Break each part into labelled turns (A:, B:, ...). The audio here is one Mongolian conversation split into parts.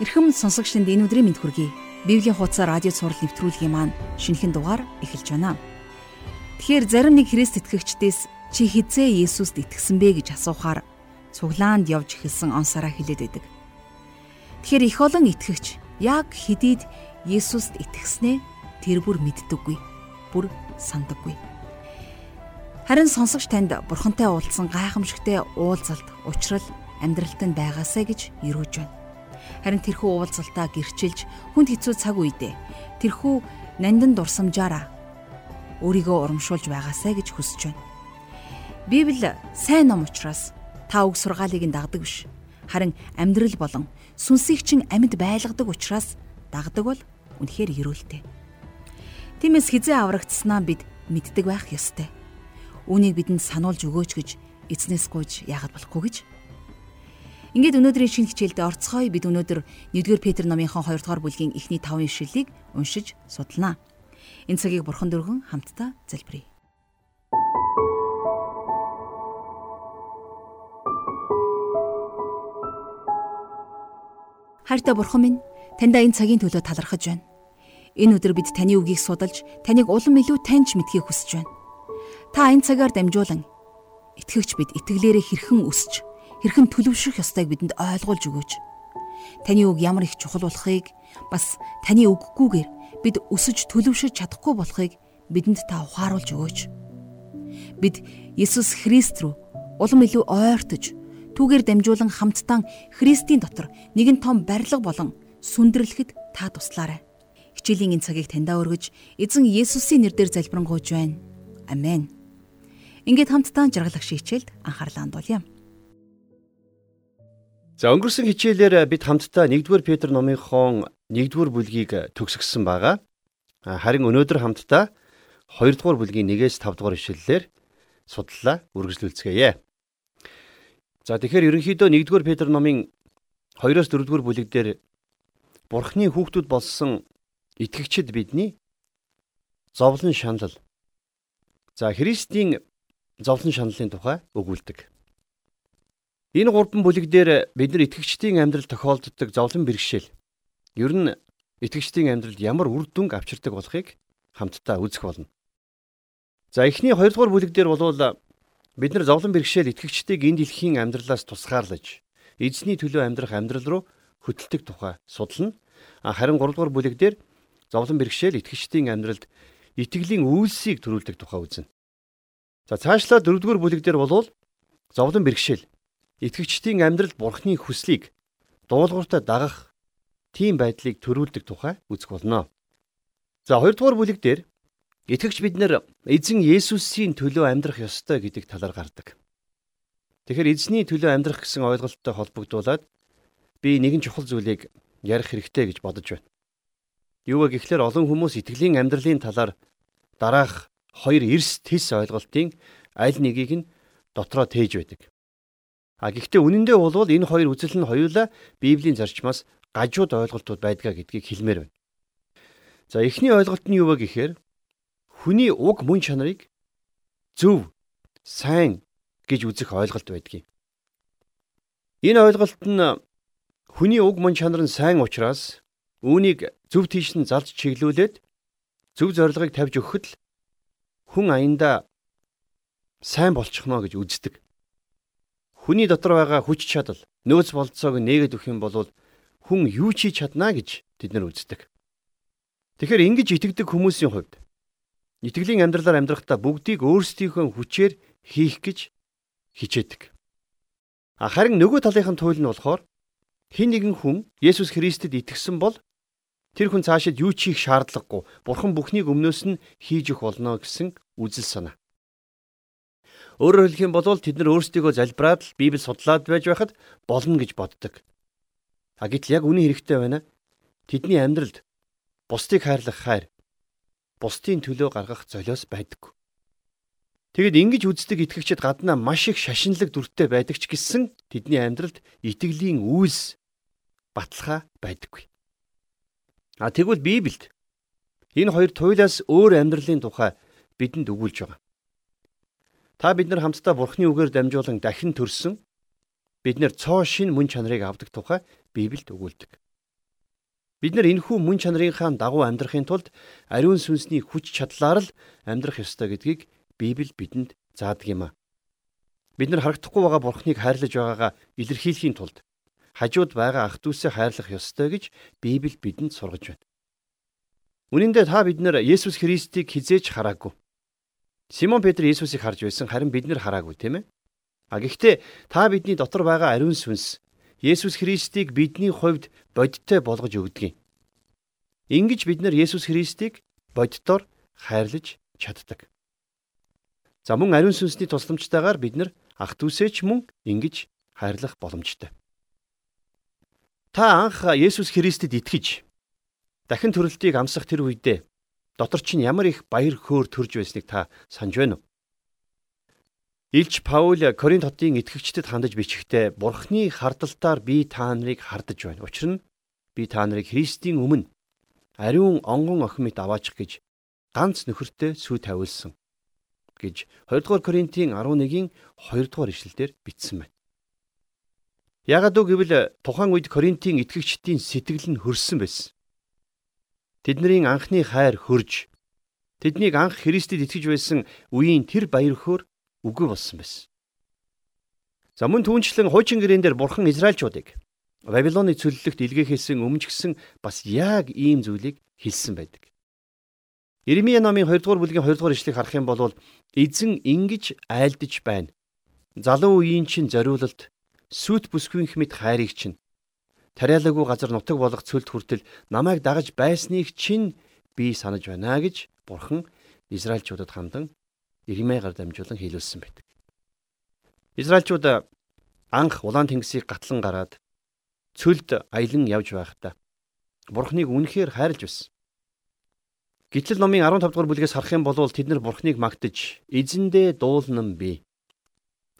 A: Эрхэм сонсогчдод энэ өдрийн мэд хүргэе. Библийн хуудас радио цаураар нэвтрүүлгийн маань шинэхэн дугаар эхэлж байна. Тэгэхээр зарим нэг Христ итгэгчдээс чи хизээ Есүст итгэсэн бэ гэж асуухаар цуглаанд явж эхэлсэн онсараа хэлээд байдаг. Тэгэхээр их олон итгэгч яг хэдийд Есүст итгэснээ тэр бүр мэддэггүй. Бүр сандаггүй. Харин сонсогч танд бурхантай уулзсан гайхамшигтай уулзалт, учрал амьдралд нь байгаасаа гэж юрууж байна. Харин тэрхүү уулзалтаа гэрчилж хүнд хэцүү цаг үедээ тэрхүү нандин дурсамжаараа өөрийгөө урамшуулж байгаасай гэж хүсэж байна. Библи сайн ном учраас та үг сургаалыг нь дагдаг биш. Харин амьдрал болон сүнсийг чин амьд байлгадаг учраас дагдаг бол үнэхээр эрүүлтэй. Тиймээс хизээ аврагдсанаа бид мэддэг байх ёстой. Үүнийг бидэнд сануулж өгөөч гэж эзнээс гуйж яагаад болохгүй гэж Ингээд өнөөдрийн шинэ хичээлдээ орцгоё бид өнөөдөр 1-р Петр номынхон 2 дугаар бүлгийн эхний 5 ишлэлийг уншиж судлаа. Энэ цагийг бурхан дөргөн хамтдаа залбирая. Хайртай бурхан минь, таньда энэ цагийн төлөө талархаж байна. Энэ өдөр бид таны үгийг судалж, таныг улам илүү таньж мэдхийг хүсэж байна. Та энэ цагаар дамжуулан итгэгч бид итгэлээрээ хэрхэн өсч хэрхэн төлөвшөх ёстойг бидэнд ойлгуулж өгөөч. Таны үг ямар их чухал болохыг бас таны үггүйгээр бид өсөж төлөвшөж чадахгүй болохыг бидэнд та ухааруулж өгөөч. Бид Есүс Христ рүү улам илүү ойртож түүгээр дамжуулан хамтдаа Христийн дотор нэгэн том барилга болон сүндэрлэхэд та туслаарай. Хичээлийн энэ цагийг таньдаа өргөж эзэн Есүсийн нэрээр залбирanгуйж байна. Амен. Ингээд хамтдаа жаргалах шийчэлд анхаарлаа хандуулъя.
B: За өнгөрсөн хичээлээр бид хамтдаа 1-р Петр номынхон 1-р бүлгийг төгсгсөн байгаа. Харин өнөөдөр хамтдаа 2-р бүлгийн 1-ээс 5-р ишлэлээр судлаа үргэлжлүүлцгээе. За тэгэхээр ерөнхийдөө 1-р Петр номын 2-оос 4-р бүлэг дээр Бурхны хүүхдүүд болсон итгэгчид бидний зовлон шанал. За Христийн зовлон шаналлын тухай өгүүлдэг. Энэ гурван бүлэг дээр бид нар итгэгчдийн амьдрал тохиолддог зовлон бэрхшээл ер нь итгэгчдийн амьдралд ямар үр дүнг авчирдаг болохыг хамтдаа үзэх болно. За эхний 2 дугаар бүлэг дээр бол бид нар зовлон бэрхшээл итгэгчдийг энэ дэлхийн амьдралаас тусгаарлаж эзний төлөө амьдрах амьдрал руу хөтэлдэг тухай судална. Харин 3 дугаар бүлэг дээр зовлон бэрхшээл итгэгчдийн амьдралд итгэлийн үйлсийг төрүүлдэг тухай үзнэ. За цаашлаа 4 дугаар бүлэг дээр бол зовлон бэрхшээл итгэгчдийн амьдралд бурхны хүслийг дуулууртаа дагах тийм байдлыг төрүүлдэг тухай үзэх болно. За 2 дугаар бүлэг дээр итгэгч бид нэр эзэн Есүсийн төлөө амьдрах ёстой гэдэг талаар гардаг. Тэгэхээр эзний төлөө амьдрах гэсэн ойлголттой холбогдуулаад би нэгэн чухал зүйлийг ярих хэрэгтэй гэж бодож байна. Юу вэ гэхлээр олон хүмүүс итгэлийн амьдралын талаар дараах хоёр эрс тис ойлголтын аль нэгийг нь дотроо тээж байдаг. А гэхдээ үнэн дээр бол энэ хоёр үзэл нь хоёулаа Библийн зарчмаас гажууд ойлголтууд байдгаа гэдгийг хэлмээр байна. За эхний ойлголт нь юу вэ гэхээр хүний уг мөн чанарыг зөв, сайн гэж үзэх ойлголт байдгийг. Энэ ойлголт нь хүний уг мөн чанар нь сайн учраас үүнийг зөв тийш нь залж чиглүүлээд зөв зорилгыг тавьж өгөхөд л хүн аяндаа сайн болчихно гэж үздэг. Хүний дотор байгаа хүч чадал, нөөц болцоог нээгээд өгөх юм бол хүн юу ч хийж чадна гэж тэд нар үздэг. Тэгэхээр ингэж итгэдэг хүмүүсийн хувьд итгэлийн амьдралаар амьдрахдаа бүгдийг өөрсдийнхөө хүчээр хийх гэж хичээдэг. Харин нөгөө талынхын туйл нь болохоор хин нэгэн хүн Есүс Христэд итгэсэн бол тэр хүн цаашид юу ч хийх шаардлагагүй. Бурхан бүхнийг өмнөөс нь хийж өгөх болно гэсэн үзэл санаа. Өөрөөр хэлэх юм бол тэд нар өөрсдийгөө залбираад л Библийг судлаад байж байхад болно гэж боддог. А гэтэл яг үнэн хэрэгтэй байна. Тэдний амьдралд бусдыг хайрлах хайр, бусдын төлөө гаргах золиос байдаггүй. Тэгэд ингэж үздэг итгэгчид гаднаа маш их шашинлаг дүртэй байдаг ч гэсэн тэдний амьдралд итгэлийн үйлс баталгаа байдаггүй. А тэгвэл Библиэд энэ хоёр туйлаас өөр амьдралын тухай бидэнд өгүүлж байгаа. Та бид нар хамтдаа Бурхны үгээр дамжуулан дахин төрсөн бид нэр цоо шин мөн чанарыг авдаг тухай Библиэд өгүүлдэг. Бид нар энэхүү мөн чанарынхаа дагуу амьдрахын тулд ариун сүнсний хүч чадлаар л амьдрах ёстой гэдгийг Библи бидэнд заадаг юм а. Бид нар харагдахгүй байгаа Бурхныг хайрлаж байгаагаа илэрхийлэхийн тулд хажууд байгаа ах дүүсээ хайрлах ёстой гэж Библи бидэнд сургаж байна. Үнэн дээр та бид нар Есүс Христийг хизээж хараагүй. Симон Петр Есүсийг харж байсан харин бид нар хараагүй тийм ээ. А гэхдээ та бидний дотор байгаа ариун сүнс Есүс Христийг бидний хувьд бодиттой болгож өгдөг юм. Ингиж бид нар Есүс Христийг бодитоор хайрлаж чаддаг. За мөн ариун сүнсний тусламжтайгаар бид нар ах дүүсээ ч мөн ингэж хайрлах боломжтой. Та анх Есүс Христэд итгэж дахин төрөлтийг амсах тэр үедээ дотор чинь ямар их баяр хөөр төрж байсныг та санаж байна уу? Илч Паул Коринт хотын итгэгчдэд хандаж бичихтэй Бурхны хардалтаар би та нарыг хардаж байна. Учир нь би та нарыг Христийн өмнө ариун онгон охин мэт аваачих гэж ганц нөхөртөө сүү тавиулсан гэж 2 дугаар Коринтын 11-ийн 2 дугаар ишлэлдэр бичсэн байна. Ягаад үг гэвэл тухайн үед Коринтын итгэгчдийн сэтгэл нь хөрсөн байсан. Тэдний анхны хайр хөрж тэднийг анх Христэд итгэж байсан үеийн тэр баяр хөөр үгүй болсон байсан. За мөн түүнчлэн хуучин гэрэн дээр бурхан Израильчуудыг Вавилоны цөллөгт илгээхээсэн өмжгсөн бас яг ийм зүйлийг хэлсэн байдаг. Иремья номын 2 дугаар бүлгийн 2 дугаар ишлэгийг харах юм бол эзэн ингэж айлдж байна. Залуу үеийн чинь зориулалт сүт бүсгүйнх мэд хайрыг чинь тариалаагүй газар нутаг болох цөлд хүртэл намайг дагаж байсныг чинь би санаж байна гэж бурхан Израильчуудад хандан Иремьягаар дамжуулан хэлүүлсэн байдаг. Израильчууд анх улаан тэнгисийг гатлан гараад цөлд аялан явж байхдаа Бурхныг үнэхээр хайрлж байсан. Гитлэл номын 15 дугаар бүлгээс харах юм бол тэд нар Бурхныг магтаж эзэндээ дуулнам би.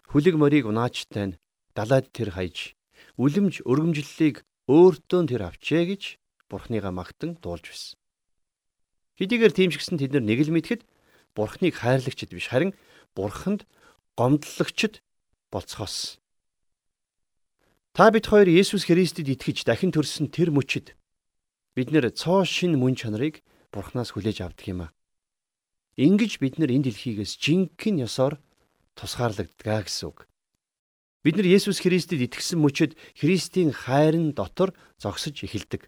B: Хүлэг морийг унаачтай нь далайд тэр хайж үлэмж өргөмжлөлийг өөртөө тэр авчээ гэж Бурхныгаа магтан дуулж байсан. Хэдийгээр тийм ч гэсэн тэд нэг л мэдхэд Бурхныг хайрлагчд биш харин Бурханд гомдлогчд болцохоос. Та бид хоёр Есүс Христэд итгэж дахин төрсөн тэр мөчөд бид нэр цоо шин мөн чанарыг Бурханаас хүлээж авдаг юм а. Ингиж бид нар энэ дэлхийгээс жинхэнэ ёсоор тусгаарлагддаг гэсэн үг. Бид нар Есүс Христэд итгэсэн мөчөд Христийн хайр нь дотор зогсож эхэлдэг.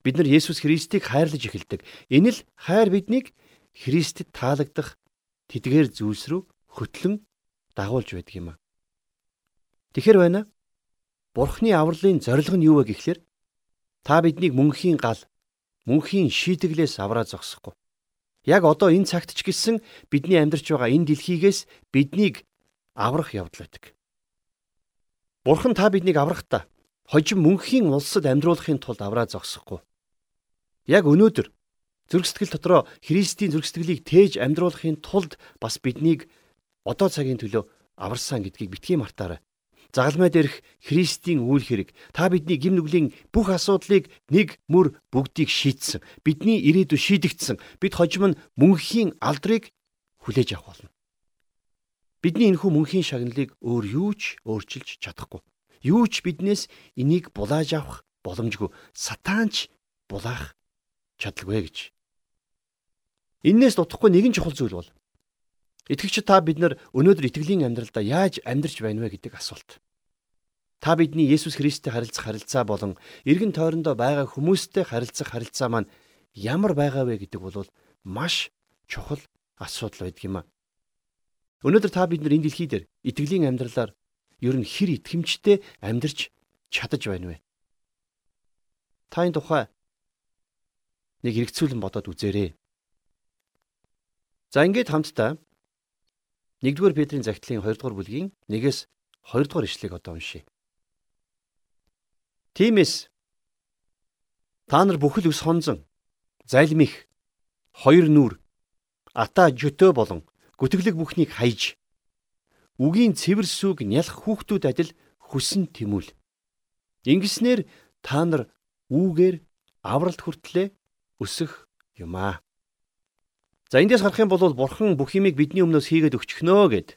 B: Бид нар Есүс Христийг хайрлаж эхэлдэг. Энэ л хайр биднийг Христэд таалагдах тэдгээр зүйлс рүү хөтлөн дагуулж байдаг юм а. Тэгэхэр байна. Бурхны авралын зорилго нь юу вэ гэхлээр та биднийг мөнхийн гал, мөнхийн шийтгэлээс авраа зогсохгүй. Яг одоо энэ цагт ч гэсэн бидний амьдарч байгаа энэ дэлхийгээс биднийг аврах явдал байдаг. Бурхан та биднийг аврахдаа хожим мөнхийн улсад амьдруулахын тулд авраа зогсохгүй. Яг өнөөдөр Зүрх сэтгэл дотроо Христийн зүрх сэтгэлийг тээж амьдруулахын тулд бас биднийг одоо цагийн төлөө аварсан гэдгийг битгий мартаарай. Загалмай дээрх Христийн үйл хэрэг та бидний гим нүглийн бүх асуудлыг нэг мөр бүгдийг шийдсэн. Бидний ирээдүй шийдэгдсэн. Бид хожим нь мөнхийн алдрыг хүлээж авах болно. Бидний энэхүү мөнхийн шагналыг өөр юу ч өөрчилж чадахгүй. Юу ч биднээс энийг булааж авах боломжгүй. Сатаанч булаах чадлаггүй гэж Иннээс дутхгүй нэгэн чухал зүйл бол итгэгч та бид нар өнөөдөр итгэлийн амьдралдаа яаж амьдрч байна вэ гэдэг асуулт. Та бидний Есүс Христтэй харилцах харилцаа болон эргэн тойрондоо байгаа хүмүүстэй харилцах харилцаа маань ямар байгаа вэ гэдэг бол маш чухал асуудал байдаг юм а. Өнөөдөр та бид нар энэ дэлхий дээр итгэлийн амьдралаар ер нь хэр итгэмжтэй амьдрч чадаж байна вэ? Та энэ тухай нэг хэрэгцүүлэн бодоод үзээрэй. За ингээд хамтдаа 1-р Петрийн загтлын 2-р бүлгийн 1-ээс 2-р ишлэгийг одоо уншийе. Тиймээс та нар бүхэл ус хонзон, залмих, хоёр нүр, ата жөтөө болон гүтгэлэг бүхнийг хайж үгийн цэвэр сүг нялх хүүхдүүд адил хүсэн тэмүүл. Ингэснээр та нар үүгээр авралт хүртлээ өсөх юм аа. За эндээс харах юм бол бурхан бүх юмыг бидний өмнөөс хийгээд өгчихнөө гэд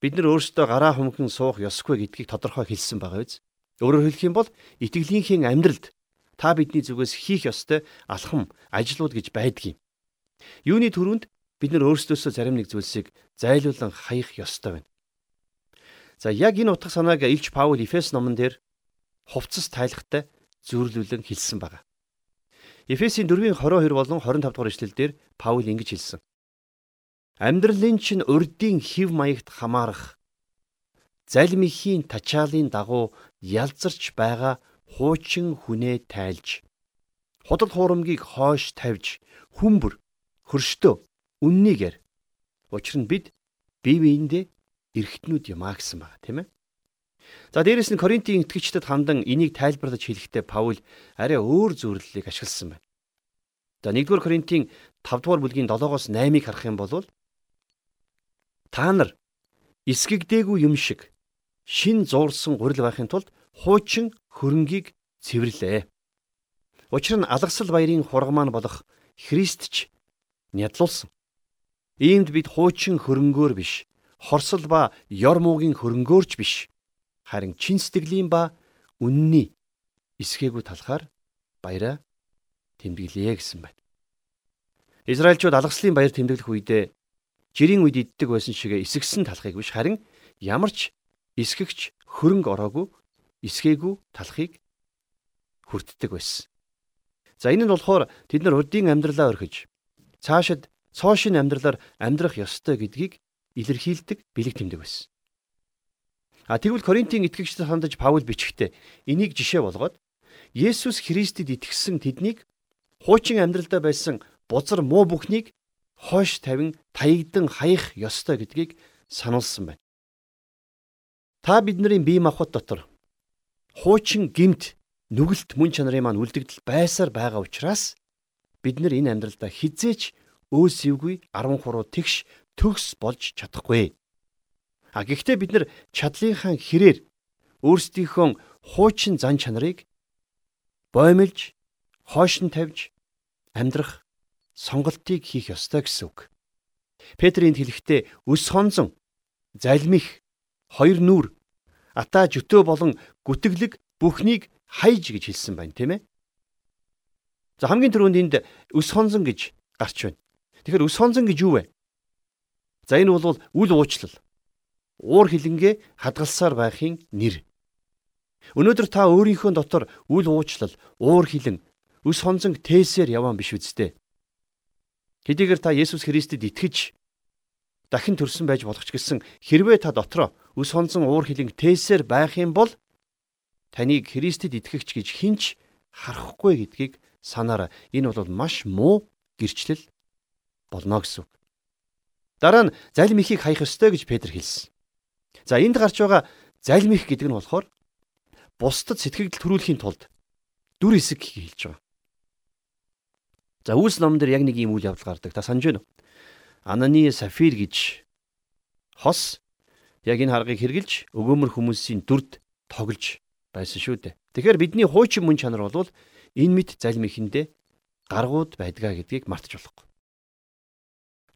B: бид нар өөрсдөө гараа хүмхэн суух ёсгүй гэдгийг тодорхой хэлсэн байгаа биз. Өөрөөр хэлэх юм бол итгэлийнхээ амьдралд та бидний зүгээс хийх ёстой алхам, ажлууд гэж байдгийг. Юуны төрөнд бид нар өөрсдөөсөө зарим нэг зүйлсийг зайлуулан хаях ёстой байна. За яг энэ утга санааг Илч Паул Эфес номон дээр хувцас тайлхтай зүйрлүүлэн хэлсэн байна. Эфесийн 4-ийн 22 болон 25 дугаар эшлэлдэр Паул ингэж хэлсэн. Амьдралын чинь урдийн хев маягт хамаарах залмихийн тачаалын дагуу ялзарч байгаа хуучин хүнээ тайлж худал хуурамгийг хоош тавьж хүмбэр хөрштөө үннийгээр учир нь бид бие биендээ эргэтнүүд юм а гэсэн байна тийм ээ. За дээрэс нь Коринтын итгэгчдэд хандан энийг тайлбарлаж хэлэхдээ Паул арай өөр зөвлөлийг ашигласан байна. За 1-р Коринтын 5-р бүлгийн 7-оос 8-ыг харах юм бол та нар эсгэгдээгүй юм шиг шин зуурсан гурил байхын тулд хуучин хөрөнгийг цэвэрлээ. Учир нь алгасал баярын хураг маань болох Христч нядлуулсан. Иймд бид хуучин хөрөнгөөр биш, хорсол ба ёр муугийн хөрөнгөөрч биш, харин чин сэтгэлийн ба үнний эсгээгүй талахаар баяраа тэмдэглэе гэсэн байна. Израильчууд алгаслын баяр тэмдэглэх үедээ жирийн үед иддэг байсан шиг эсгсэн талахыг биш харин ямар ч эсгэгч хөрөнгө ороогүй эсгээгүй талахыг хүртдэг байсан. За энэ нь болохоор тэд нар урдийн амьдралаа орхиж цаашид цоошин амьдралаар амьдрах ёстой гэдгийг илэрхийлдэг бэлэг тэмдэг байсан. А тэгвэл Коринтын итгэгчдэд хандаж Паул бичгтээ энийг жишээ болгоод Есүс Христэд итгэсэн тэднийг хуучин амьдралдаа байсан бузар муу бүхнийг хойш тавин таягдан хаях ёстой гэдгийг сануулсан байна. Та бидний бие махбод дотор хуучин гимт нүгэлт мөн чанарын маань үлдэгдэл байсаар байгаа учраас бид нар энэ амьдралдаа хизээч өөсөвгүй 13 тэгш төгс болж чадахгүй. А гэхдээ бид нар чадлынхаа хэрээр өөрсдийнхөө хуучин зан чанарыг боомлж, хойшин тавьж амьдрах сонголтыг хийх ёстой гэсэн үг. Петрийн хэлэхдээ өс хонзон, залмих, хоёр нүур ата жөтөө болон гүтгэлэг бүхнийг хайж гэж хэлсэн байна тийм ээ. За хамгийн түрүүнд энд өс хонзон гэж гарч байна. Тэгэхээр өс хонзон гэж юу вэ? За энэ бол үл уучлал. Уур хилэнгээ хадгалсаар байхын нэр. Өнөөдөр та өөрийнхөө дотор үл уучлал, уур хилэн, өс хонзон тээсээр яваан биш үсттэй. Хэдийгээр та Есүс Христэд итгэж дахин төрсөн байж болох ч гэсэн хэрвээ та дотроо өс хонзон уур хилэнг тээсээр байх юм бол таныг Христэд итгэгч гэж хинч харахгүй гэдгийг санаарай. Энэ бол маш муу гэрчлэл болно гэсэн үг. Дараа нь залим ихийг хаях ёстой гэж Петр хэлсэн. За энд гарч байгаа залим их гэдэг нь болохоор бусдад сэтгэл төрүүлэхийн тулд дүр хэсэг хэлж байгаа. За үүс номон дээр яг нэг юм үйл явдал гардаг. Та санаж байна уу? Анани Сафир гэж хос яг энэ харгыг хэрглэж өгөөмөр хүмүүсийн дүрд тоглож байсан шүү дээ. Тэгэхээр бидний хуучин мөн чанар бол энэ мэд залим ихэндээ гаргууд байдгаа гэдгийг мартаж болохгүй.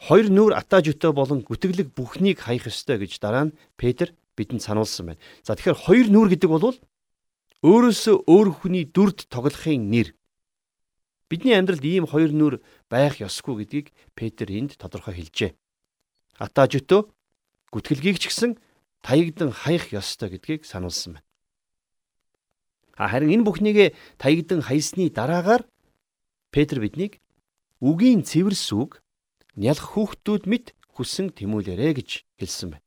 B: Хоёр нүур атаж өтөө болон гүтгэлэг бүхнийг хаях ёстой гэж дараа нь Петр бидэнд сануулсан байна. За тэгэхээр хоёр нүур гэдэг бол өөрөөсөө өөр хүний дүрд тоглохын нэр. Бидний амьдралд ийм хоёр нүур байх ёсгүй гэдгийг Петр энд тодорхой хэлжээ. Атаж өтөө гүтгэлгийг ч гэсэн таягдан хаях ёстой гэдгийг сануулсан байна. Харин энэ бүхнийг таягдан хаясны дараагаар Петр биднийг үгийн цэвэр сүг нялх хүүхдүүд мэт хүсэн тэмүүлээрэ гэж хэлсэн байна.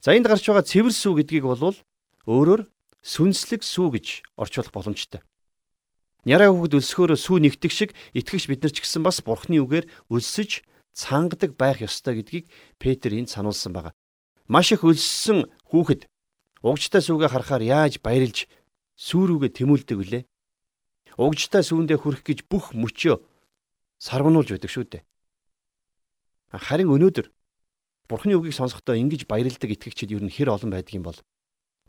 B: За энд гарч байгаа цэвэр сүг гэдгийг бол өөрөөр сүнслэг сүг гэж орчуулах боломжтой. Няраа хүүхэд өлсөхөөр сүү нэгтэг шиг итгэгч бид нар ч гэсэн бас бурхны үгээр өлсөж цангадаг байх ёстой гэдгийг Петр энд сануулсан байна. Маш их өлссөн хүүхэд угжтай сүгээ харахаар яаж баярлж сүүрүүгээ тэмүүлдэг вүлээ. Угжтай сүүндээ хүрэх гэж бүх мөчөө сарвнуулж байдаг шүү дээ. Харин өнөөдөр Бурхны үгийг сонсохдоо ингэж баярлдаг итгэгчид ер нь хэр олон байдаг юм бол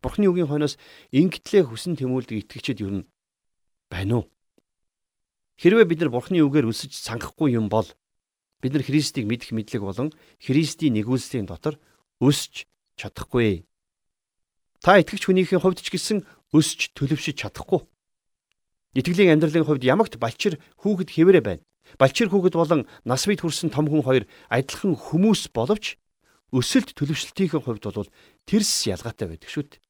B: Бурхны үгийн хойноос ингэтлээ хүсэн тэмүүлдэг итгэгчид ер нь байна уу? Хэрвээ бид нар Бурхны үгээр өсөж сангахгүй юм бол бид нар Христийг мэдэх мэдлэг болон Христийн нэгүүлслийн дотор өсч чадахгүй. Та итгэгч хүнийхээ хувьд ч гэсэн өсч төлөвшөж чадахгүй. Итгэлийн амьдралын хувьд ямагт балчир хүүхэд хэвээрээ байна. Балчир хүүхэд болон нас бий хүрсэн том хүн хоёр адилхан хүмүүс боловч өсөлт төлөвшлтийн хувьд бол тэрс ялгаатай байдаг шүү дээ.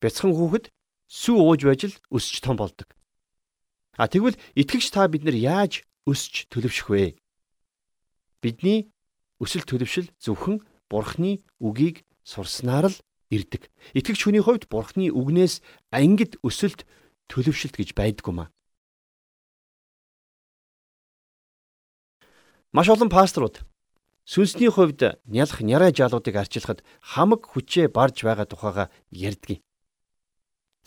B: Бяцхан хүүхэд сүү ууж байж л өсч том болдог. А тэгвэл итгэгч та бид нар яаж өсч төлөвшөх вэ? Бидний өсөлт төлөвшил зөвхөн Бурхны үгийг сурснаар л ирдэг. Итгэгч хүний хувьд Бурхны үгнээс ангид өсөлт төлөвшөлт гэж байдгүй маа. Маш олон пасторууд сүнсний хувьд нялх нярай жаалуудыг арчилахад хамаг хүчээ барж байгаа тухайга ярьдгийг.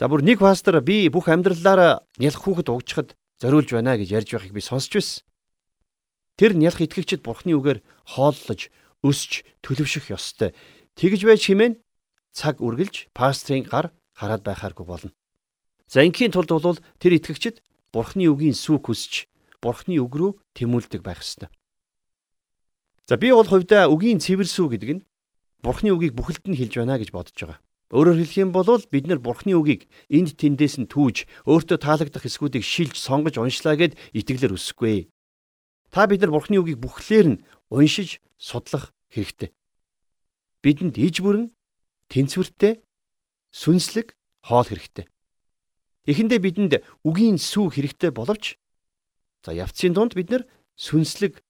B: За бүр нэг пастор би бүх амьдралаараа нялх хүүхэд угчхад зориулж байна гэж ярьж байхыг би сонсч байсан. Тэр нялх итгэгчид бурхны үгээр хооллож, өсч, төлөвшөх ёстой. Тэгж байж химэн цаг үргэлж пастрын гар хараад байхааргүй болно. За ингийн тулд бол тэр итгэгчид Бурхны үгийн сүг хүсч Бурхны үг рүү тэмүүлдэг байх ёстой. За би бол хувьдаа үгийн цэвэр сүг гэдэг нь Бурхны үгийг бүхэлд нь хэлж байна гэж бодож байгаа. Өөрөөр хэлэх юм бол бид нар Бурхны үгийг энд тэндээс нь түүж өөртөө таалагдах хэсгүүдийг шилж сонгож уншлаа гэд итгэлээр өсөхгүй. Та бид нар Бурхны үгийг бүхлээр нь уншиж судлах хэрэгтэй. Бидэнд иж бүрэн тэнцвэртэй сүнслэг хоол хэрэгтэй. Эхэндээ бидэнд үгийн сүү хэрэгтэй боловч за явцын дунд бид нар сүнслэг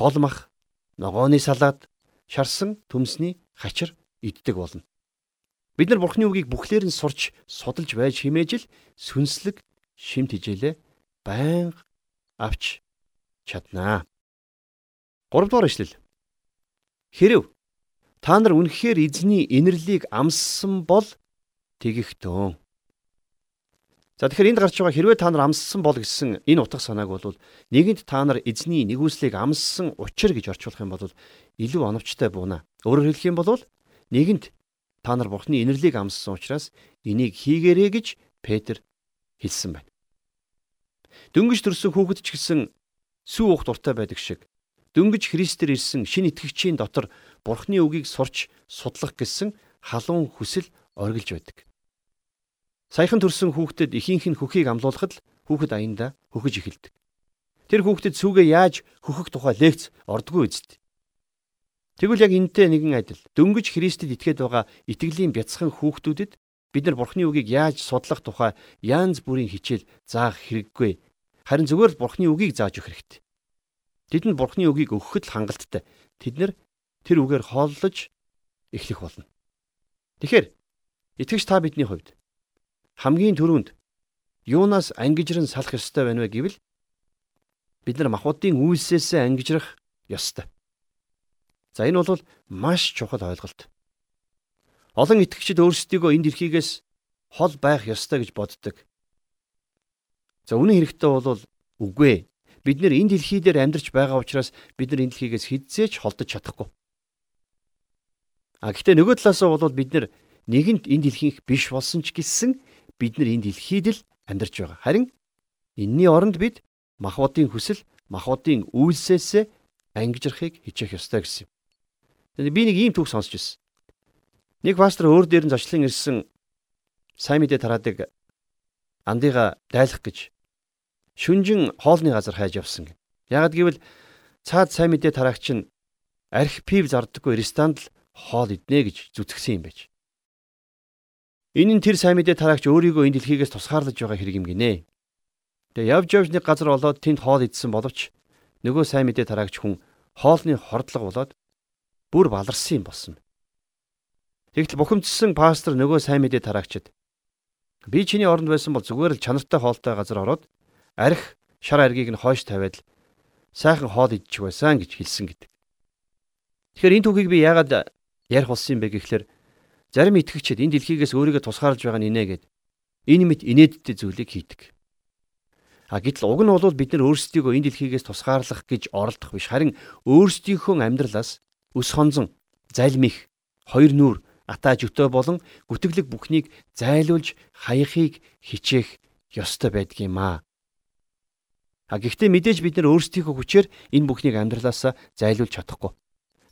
B: гол мах, ногооны салаад, шарсан төмсний хачир иддэг болно. Бид нар Бурхны үгийг бүхлээр нь сурч судалж байж химээж л сүнслэг шимт хижээлээ байнга авч чаднаа. 3 дугаар ишлэл. Хэрв та нар үнэхээр эзний инэрлийг амссан бол тэгэгтэн. За тэгэхээр энд гарч байгаа хэрвээ та нар амссан бол гэсэн энэ утга санааг бол нэгэнт та нар эзний нэгүслийг амссан учир гэж орчуулах юм бол илүү оновчтой буuna. Өөрөөр хэлэх юм бол нэгэнт та нар Бурхны инэрлийг амссан учраас энийг хийгээрэй гэж Петр хэлсэн байна. Дөнгөж төрсөн хүүхэд ч гэсэн сүү ух дуртай байдаг шиг дөнгөж Христээр ирсэн шин итгэгчийн дотор Бурхны үгийг сурч судлах гэсэн халуун хүсэл оргилж байдаг. Саяхан төрсэн хүүхдэд ихийнх нь хөхийг амлуулахад л хүүхэд аяндаа хөхөж эхэлдэг. Тэр хүүхдэд сүүгээ яаж хөхөх тухай лекц ордгүй үст. Тэгвэл яг энтэй нэгэн адил дөнгөж Христэд итгээд байгаа итгэлийн бяцхан хүүхдүүдэд бид нар Бурхны үгийг яаж судлах тухай янз бүрийн хичээл заах хэрэггүй. Харин зөвхөн Бурхны үгийг зааж өгөх хэрэгтэй. Тэдэнд Бурхны үгийг өгөхөд л хангалттай. Тэд нар тэр үгээр хооллож эхлэх болно. Тэгэхээр итгэж та бидний хувьд хамгийн түрүүнд юунаас ангижран салах ёстой байна вэ гэвэл бид нар махбодын үйлсээс ангижрах ёстой. За энэ бол маш чухал ойлголт. Олон итгэгчид өөрсдийгөө энд эрхийгээс хол байх ёстой гэж боддог. За үнэн хэрэгтээ бол үгүй. Бид нэр энэ дэлхий дээр амьдарч байгаа учраас бид нар энэ дэлхийгээс хизээч холдож чадахгүй. А гэхдээ нөгөө талаас нь бол бид нар нэгэнт энэ дэлхийнх биш болсон ч гэсэн бид нар энэ дэлхийд л амьдарч байгаа. Харин энэний оронд бид махбодын хүсэл, махбодын үйлсээс ангижрахыг хичээх ёстой гэсэн юм. Би нэг ийм түүх сонсч ирсэн. Нэг пастор өөр дээр нь зочлон ирсэн сайн мэдээ тараадаг андыга дайлах гэж шүнжин хоолны газар хайж явсан гэн. Ягд гэвэл цаад сайн мэдээ тараагч нь арх пив зардаггүй ресторанд л хоол иднэ гэж зүтгэсэн юм байж. Энэ нь тэр сайн мэдээ тараагч өөрийгөө энэ дэлхийгээс тусгаарлаж байгаа хэрэг юм гинэ. Тэгээ явж явж нэг газар болоод тэнд хоол идсэн боловч нөгөө сайн мэдээ тараагч хүн хоолны хордлого болоод бүр баларсан юм болсон. Тэгтэл бухимдсан пастор нөгөө сайн мэдээ тараагчид би чиний оронд байсан бол зүгээр л чанартай хоолтой газар ороод арх шар аргийг нь хойш тавиад сайхан хоол идчих байсан гэж хэлсэн гэдэг. Тэгэхээр энэ түүхийг би яагаад ярих болсон юм бэ гэхлээр Зарим итгэгчид энэ дэлхийгээс өөрийгөө тусгаарлаж байгаа нь инэ гэд энэ мэт инээдтэй зүйлийг хийдэг. А гэтэл уг нь бол бид нар өөрсдийгөө энэ дэлхийгээс тусгаарлах гэж оролдох биш харин өөрсдийнхөө амьдралаас өс хонзон, залмих, хоёр нүур, атаа жөтөө болон гүтгэлэг бүхнийг зайлуулж хаягхыг хичээх ёстой байдаг юм аа. А гэхдээ мэдээж бид нар өөрсдийнхөө хүчээр энэ бүхнийг амьдралаас зайлуулж чадахгүй.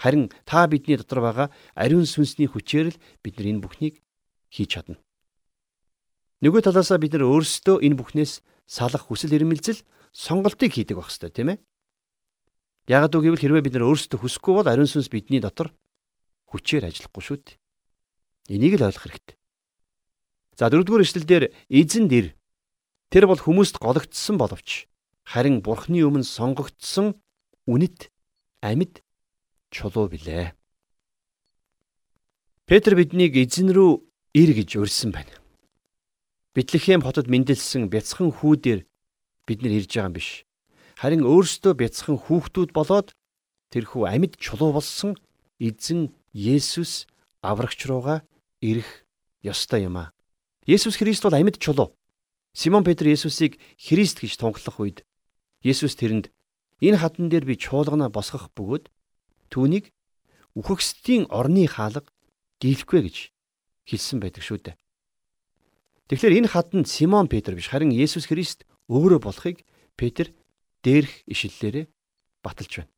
B: Харин та бидний дотор байгаа ариун сүнсний хүчээр л бид нар энэ бүхнийг хийж чадна. Нөгөө талаасаа бид нар өөрсдөө энэ бүхнээс салах хүсэл эрмэлзэл сонголтыг хийдэг байх хэрэгтэй тийм ээ. Ягд үг гэвэл хэрвээ бид нар өөрсдөө хүсэхгүй бол ариун сүнс бидний дотор хүчээр ажиллахгүй шүү дээ. Энийг л ойлгох хэрэгтэй. За дөрөвдүгээр эшлэлдэр эзэн дэр тэр бол хүмүүст гологдсон боловч харин бурхны өмнө сонгогдсон үнэт амьд чулуу билээ. Петр биднийг эзэн рүү ир гэж урьсан байна. Битлехэм хотод мэндэлсэн бяцхан хүүдээр бид нар ирж байгаа юм биш. Харин өөрсдөө бяцхан хүүхдүүд болоод тэрхүү амьд чулуу болсон эзэн Есүс аврагч руугаа ирэх ёстой юм а. Есүс Христ бол амьд чулуу. Симон Петр Есүсийг Христ гэж тунхлах үед Есүс тэрэнд энэ хатан дээр би чуулгана босгох бөгөөд түүнийг үхэгсдийн орны хаалга дийлэхгүй гэж хэлсэн байдаг шүү дээ. Тэгэхээр энэ хатанд Симон Петр биш харин Есүс Христ өөрөө болохыг Петр дээрх ишлэлээрээ баталж байна.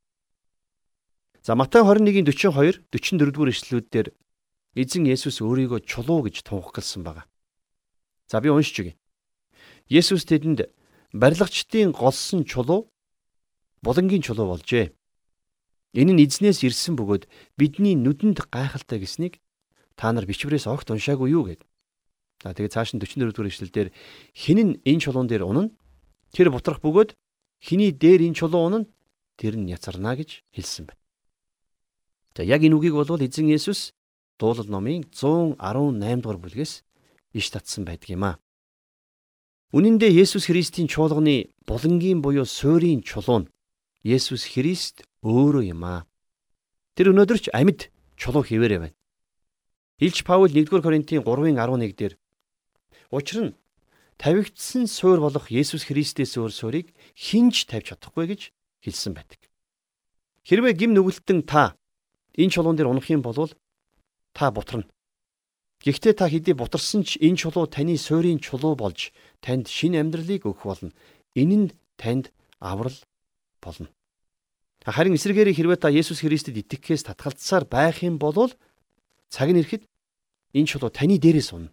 B: За Матай 21:42 44 дугаар ишлэлүүдээр эзэн Есүс өөрийгөө чулуу гэж тунхагласан байна. За би уншиж өгье. Есүс тэдэнд барилгачдын голсон чулуу булангийн чулуу болжээ. Энэ нь эзнээс ирсэн бөгөөд бидний нүдэнд гайхалтай гэснийг та нар бичвэрээс огт уншаагүй юу гэв. За тэгээд цааш нь 44 дугаар ишлэлдэр хин нь энэ чулуун дээр унана тэр бутрах бөгөөд хиний дээр энэ чулуун унана тэр нь яцарна гэж хэлсэн байна. За яг энэ үгийг бол эзэн Есүс дуулал номын 118 дугаар бүлгээс иш татсан байдаг юм а. Үнэн дээр Есүс Христийн чуулганы булангийн буюу суурийн чулуун Есүс Христ өөрөө юм а. Тэр өнөөдөр ч амьд чулуу хിവэрэ байна. Илч Паул 1-р Коринтын 3:11 дээр учир нь тавигдсан суур болох Есүс Христээс өөр суурийг хинж тавьж чадахгүй гэж хэлсэн байдаг. Хэрвээ гим нүгэлтэн та энэ чулуун дээр унах юм бол та бутарна. Гэхдээ та хэдий бутарсан ч энэ чулуу таны суурийн чулуу болж танд шинэ амьдралыг өгөх болно. Энэ нь танд аврал болно. Харин эсрэгээр хэрвээ та Есүс Христэд итгэхээс татгалцсаар байх юм бол цаг нь ирэхэд энэ чулуу таны дээрээс унна.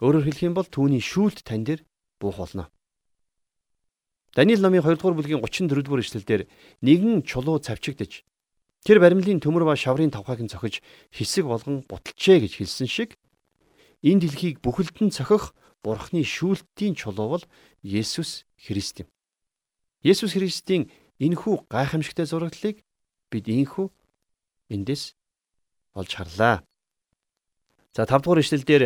B: Өөрөөр хэлэх юм бол түүний шүүлт тань дээр буух болно. Даниил номын 2 дугаар бүлгийн 34 дугаар эшлэлдэр нэгэн чулуу цавчигдж тэр баримлын төмөр ба шаврын тавхайг нь цохиж хэсэг болгон буталчээ гэж хэлсэн шиг энэ дэлхийг бүхэлдэн цохих Бурхны шүүлтийн чулуу бол Есүс Христ юм. Есүс Христийн энэхүү гайхамшигтай зураглалыг бид ийхүү эндээс олж харлаа. За 5 дугаар ишлэл дээр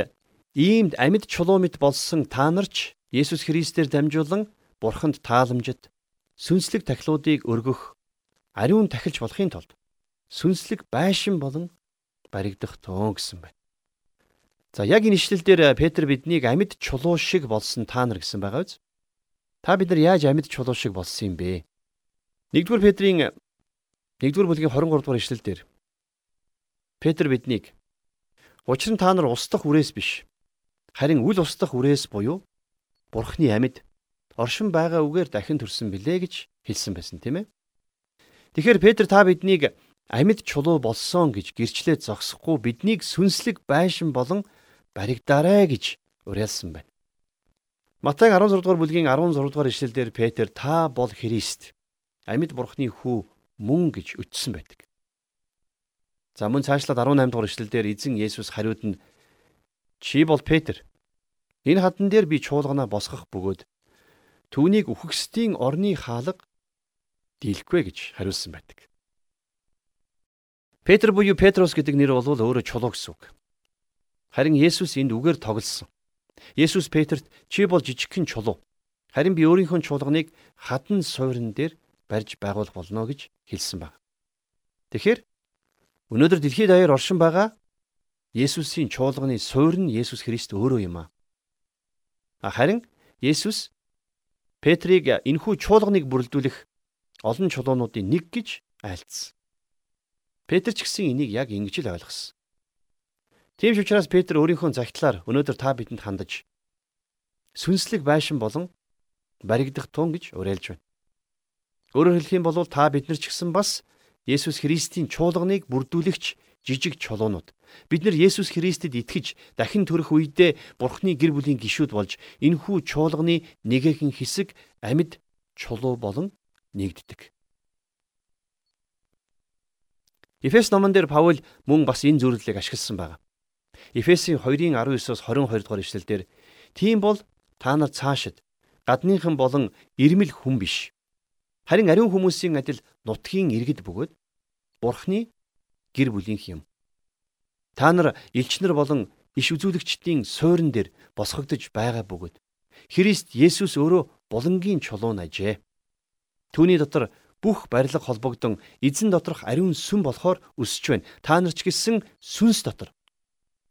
B: иймд амьд чулуу мэт болсон та нарч Есүс Христээр дамжуулан Бурханд тааламжит сүнслэг тахилуудыг өргөх ариун тахилч болохын тулд сүнслэг байшин болон баригдах төн гэсэн байна. За яг энэ ишлэл дээр Петр биднийг амьд чулуу шиг болсон та нар гэсэн байгаа биз? Та бид нар яаж амьд чулуу шиг болсон юм бэ? 1-р Петрийн 1-р бүлгийн 23 дугаар ишлэл дээр Петр биднийг Учир нь та нар устдах үрээс биш. Харин үл устдах үрээс буюу Бурхны амьд оршин байгаа үгээр дахин төрсөн билээ гэж хэлсэн байсан тийм ээ. Тэгэхээр Петр та биднийг амьд чулуу болсон гэж гэрчлээ зогсохгүй биднийг сүнслэг байшин болон баригдаарай гэж уриалсан байна. Матай 16 дугаар бүлгийн 16 дугаар ишлэлдэр Петр та бол Христ амьд бурхны хүү мөн гэж өчсөн байдаг. За мөн цаашлаад 18 дугаар эшлэлдэр эзэн Есүс хариуд нь чи бол Петр. Энэ хатан дээр би чуулганаа босгох бөгөөд түүнийг үхэгсдийн орны хаалга дийлэхгүй гэж хариулсан байдаг. Петр буюу Петрос гэдэг нэр бол өөрөө чулуу гэсэн үг. Харин Есүс энд үгээр тоглосон. Есүс Петрт чи бол жижигхэн чулуу. Харин би өөрийнхөө чуулганыг хатан суурин дээр барьж байгуулах болно гэж хэлсэн баг. Тэгэхээр Өнөөдөр дэлхийд даяар оршин байгаа Есүсийн чуулганы суурь нь Есүс Христ өөрөө юм аа. Харин Есүс Петрийг энхүү чуулганыг бүрэлдүүлэх олон чулуунуудын нэг гэж айлцсан. Петр ч гэсэн энийг яг ингэж л ойлгосон. Тийм ч учраас Петр өөрийнхөө загтлаар өнөөдөр та бидэнд хандаж сүнслэг байшин болон баригдах тун гэж уриалж байна. Өөрөөр хэлэх юм бол та бид нар ч гэсэн бас Есүс Христийн чуулганыг бүрдүүлэгч жижиг чулуунууд. Бид нар Есүс Христэд итгэж дахин төрөх үедээ Бурхны гэр бүлийн гишүүд болж энэхүү чуулганы нэгэн хэсэг амьд чулуу болон нэгддэг. Эфес номон дээр Паул мөн бас энэ зөвлөлийг ашигласан байна. Эфесийн 2-ын 19-оос 22 дугаар ишлэлдэр тийм бол та нар цаашид гадныхан болон ирмэл хүн биш. Харин ариун хүмүүсийн адил нутгийн иргэд бөгөөд Бурхны гэр бүлийнх юм. Та нар элчнэр болон иш үзүүлэгчдийн суурин дээр босгогдож байгаа бөгөөд Христ Есүс өөрөө булангийн чулуун ажээ. Түүний дотор бүх барилга холбогдсон эзэн доторх ариун сүм болохоор өсөж байна. Та нар ч гэсэн сүнс дотор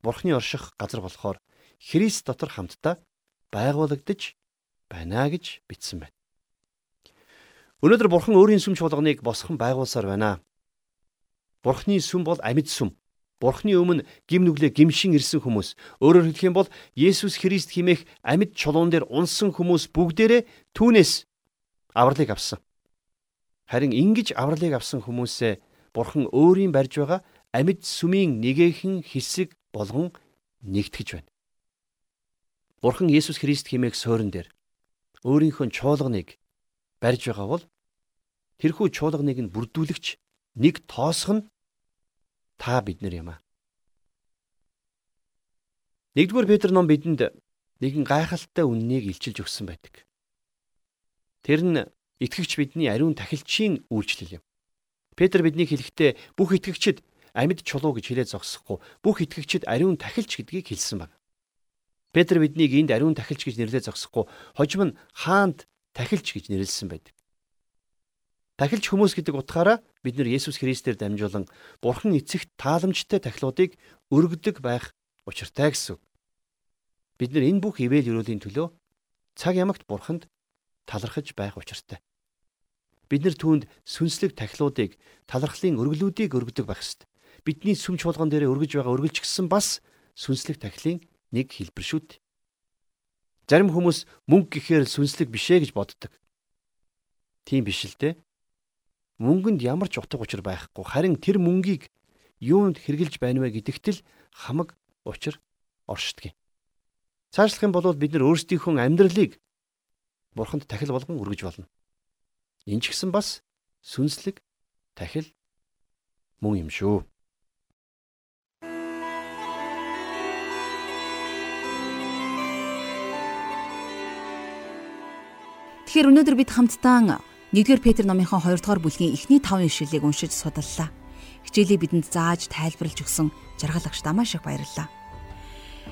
B: Бурхны орших газар болохоор Христ дотор хамтдаа байгуулагдаж байна гэж бичсэн байна. Өнөөдөр Бурхан өөрийн сүм чуулганыг босгон байгуулсаар байна. Бурхны сүм бол амьд сүм. Бурхны өмнө гим нүглээ гимшин ирсэн хүмүүс. Өөрөөр хэлэх юм бол Есүс Христ химээх амьд чулуун дээр унсан хүмүүс бүгдээрээ түүнээс авралыг авсан. Харин ингэж авралыг авсан хүмүүсээ Бурхан өөрийн барьж байгаа амьд сүмийн нэгэн хэсэг болгон нэгтгэж байна. Бурхан Есүс Христ хэмээх суурин дээр өөрийнхөө чуулганыг барьж байгаа бол тэрхүү чуулганыг нь бүрдүүлэгч нэг тоосох нь та бид нар юм аа. Нэгдүгээр Петр ном бидэнд нэгэн гайхалтай үннийг илчилж өгсөн байдаг. Тэр нь итгэгч бидний ариун тахилчийн үйлчлэл юм. Петр биднийг хэлэхдээ бүх итгэгчид амьд чулуу гэж хэлээд зогсохгүй бүх итгэгчид ариун тахилч гэдгийг хэлсэн баг. Петр биднийг энд ариун тахилч гэж нэрлээд зогсохгүй хожим нь хаанд тахилч гэж нэрлсэн байдаг. Тахилч хүмүүс гэдэг утгаараа бид нар Есүс Христээр дамжуулан Бурхан эцэгт тааламжтай тахилуудыг өргөдөг байх учиртай гэсэн. Бид нар энэ бүх ивэл өрөөлийн төлөө цаг ямагт Бурханд талархаж байх учиртай бид нар түүнд сүнслэг тахилуудыг талархлын өргөлүүдийг өргөдөг байх ёстой. Бидний сүм чуулган дээр өргөж байгаа өргөлч гисэн бас сүнслэг тахилын нэг хэлбэр шүү дээ. Зарим хүмүүс мөнгө гэхээр сүнслэг бишээ гэж боддог. Тийм биш л дээ. Мөнгөнд ямар ч утга учир байхгүй. Харин тэр мөнгийг юунд хэрглэж байна вэ гэдэгт л хамаг учир оршдог юм. Цаашлах юм бол бид нар өөрсдийнхөө амьдралыг бурханд тахил болгон өргөж болно. Энэ ч гэсэн бас сүнслэг тахил мөн юм шүү.
A: Тэгэхээр өнөөдөр бид хамтдаа 1-р Петр номынхон 2-р бүлгийн эхний 5 ишлэлийг уншиж судаллаа. Хичээлийг бидэнд зааж тайлбарлаж өгсөн жаргалагч Дамаа шиг баярлалаа.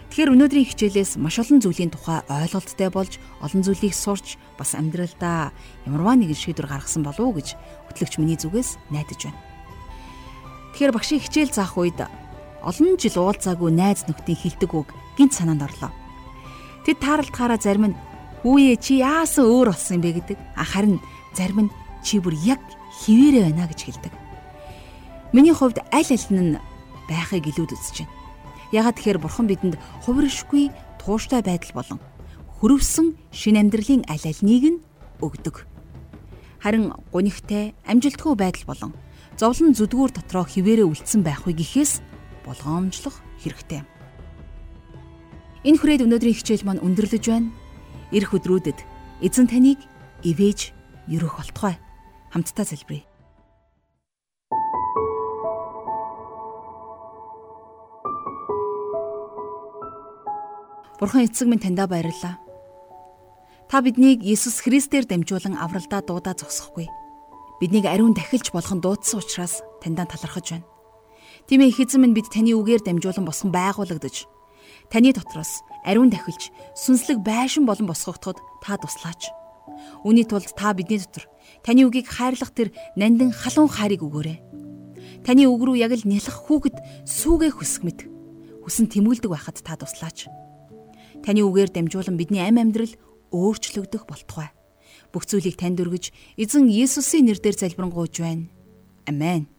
A: Тэгэхээр өнөөдрийн хичээлээс маш олон зүйлийн тухай ойлголттой болж олон зүйлийг сурч бас амьдралдаа ямарваа нэгэн шийдвэр гаргасан болов уу гэж хөтлөгч миний зүгээс найдаж байна. Тэгэхээр багшийн хичээл заах үед олон жил уулзаагүй найз нөхдийн хилдэг үг гинт санаанд орлоо. Тэд тааралтахаараа зарим нь хүүе чи яасан өөр болсон юм бэ гэдэг. Харин зарим нь чи бүр яг хിവэрэ байна гэж хэлдэг. Миний хувьд аль аль нь байхыг илүүд үзэж байна. Ягаад тэгэхээр бурхан бидэнд хувиршгүй тууштай байдал болон хөрөвсөн шин амьдралын аль альнийг нь өгдөг. Харин гунигтай амжилтгүй байдал болон зовлон зүдгүүр дотроо хിവэрэ үлдсэн байх вэ гэхээс болгоомжлох хэрэгтэй. Энэ хүрээд өнөөдрийн хичээл маань өндөрлөж байна. Ирэх өдрүүдэд эзэн таныг ивэж ерөөх болтугай. Хамтдаа залбирая. Бурхан эцэг минь таньда баярлалаа. Та биднийг Иесус Христээр дамжуулан авралдаа дуудаа зогсохгүй. Биднийг ариун дахилж болгон дуудсан учраас таньдаа талархаж байна. Тийм ээ эзэн минь бид таны үгээр дамжуулан босгон байгуулагдаж таны дотроос ариун дахилж сүнслэг байшин болон босгогдоход та туслаач. Үүний тулд та бидний дотор таны үгийг хайрлах тэр нандин халуун хайрыг өгөөрэй. Таны үг рүү яг л нялх хүүхэд сүүгээ хүсэх мэт хүсэн тэмүүлдэг байхад та туслаач. Таны үгээр дамжуулан бидний амь амьдрал өөрчлөгдөх болтугай. Бүх зүйлийг танд өргөж, эзэн Есүсийн нэрээр залбирanгуйж байна. Амен.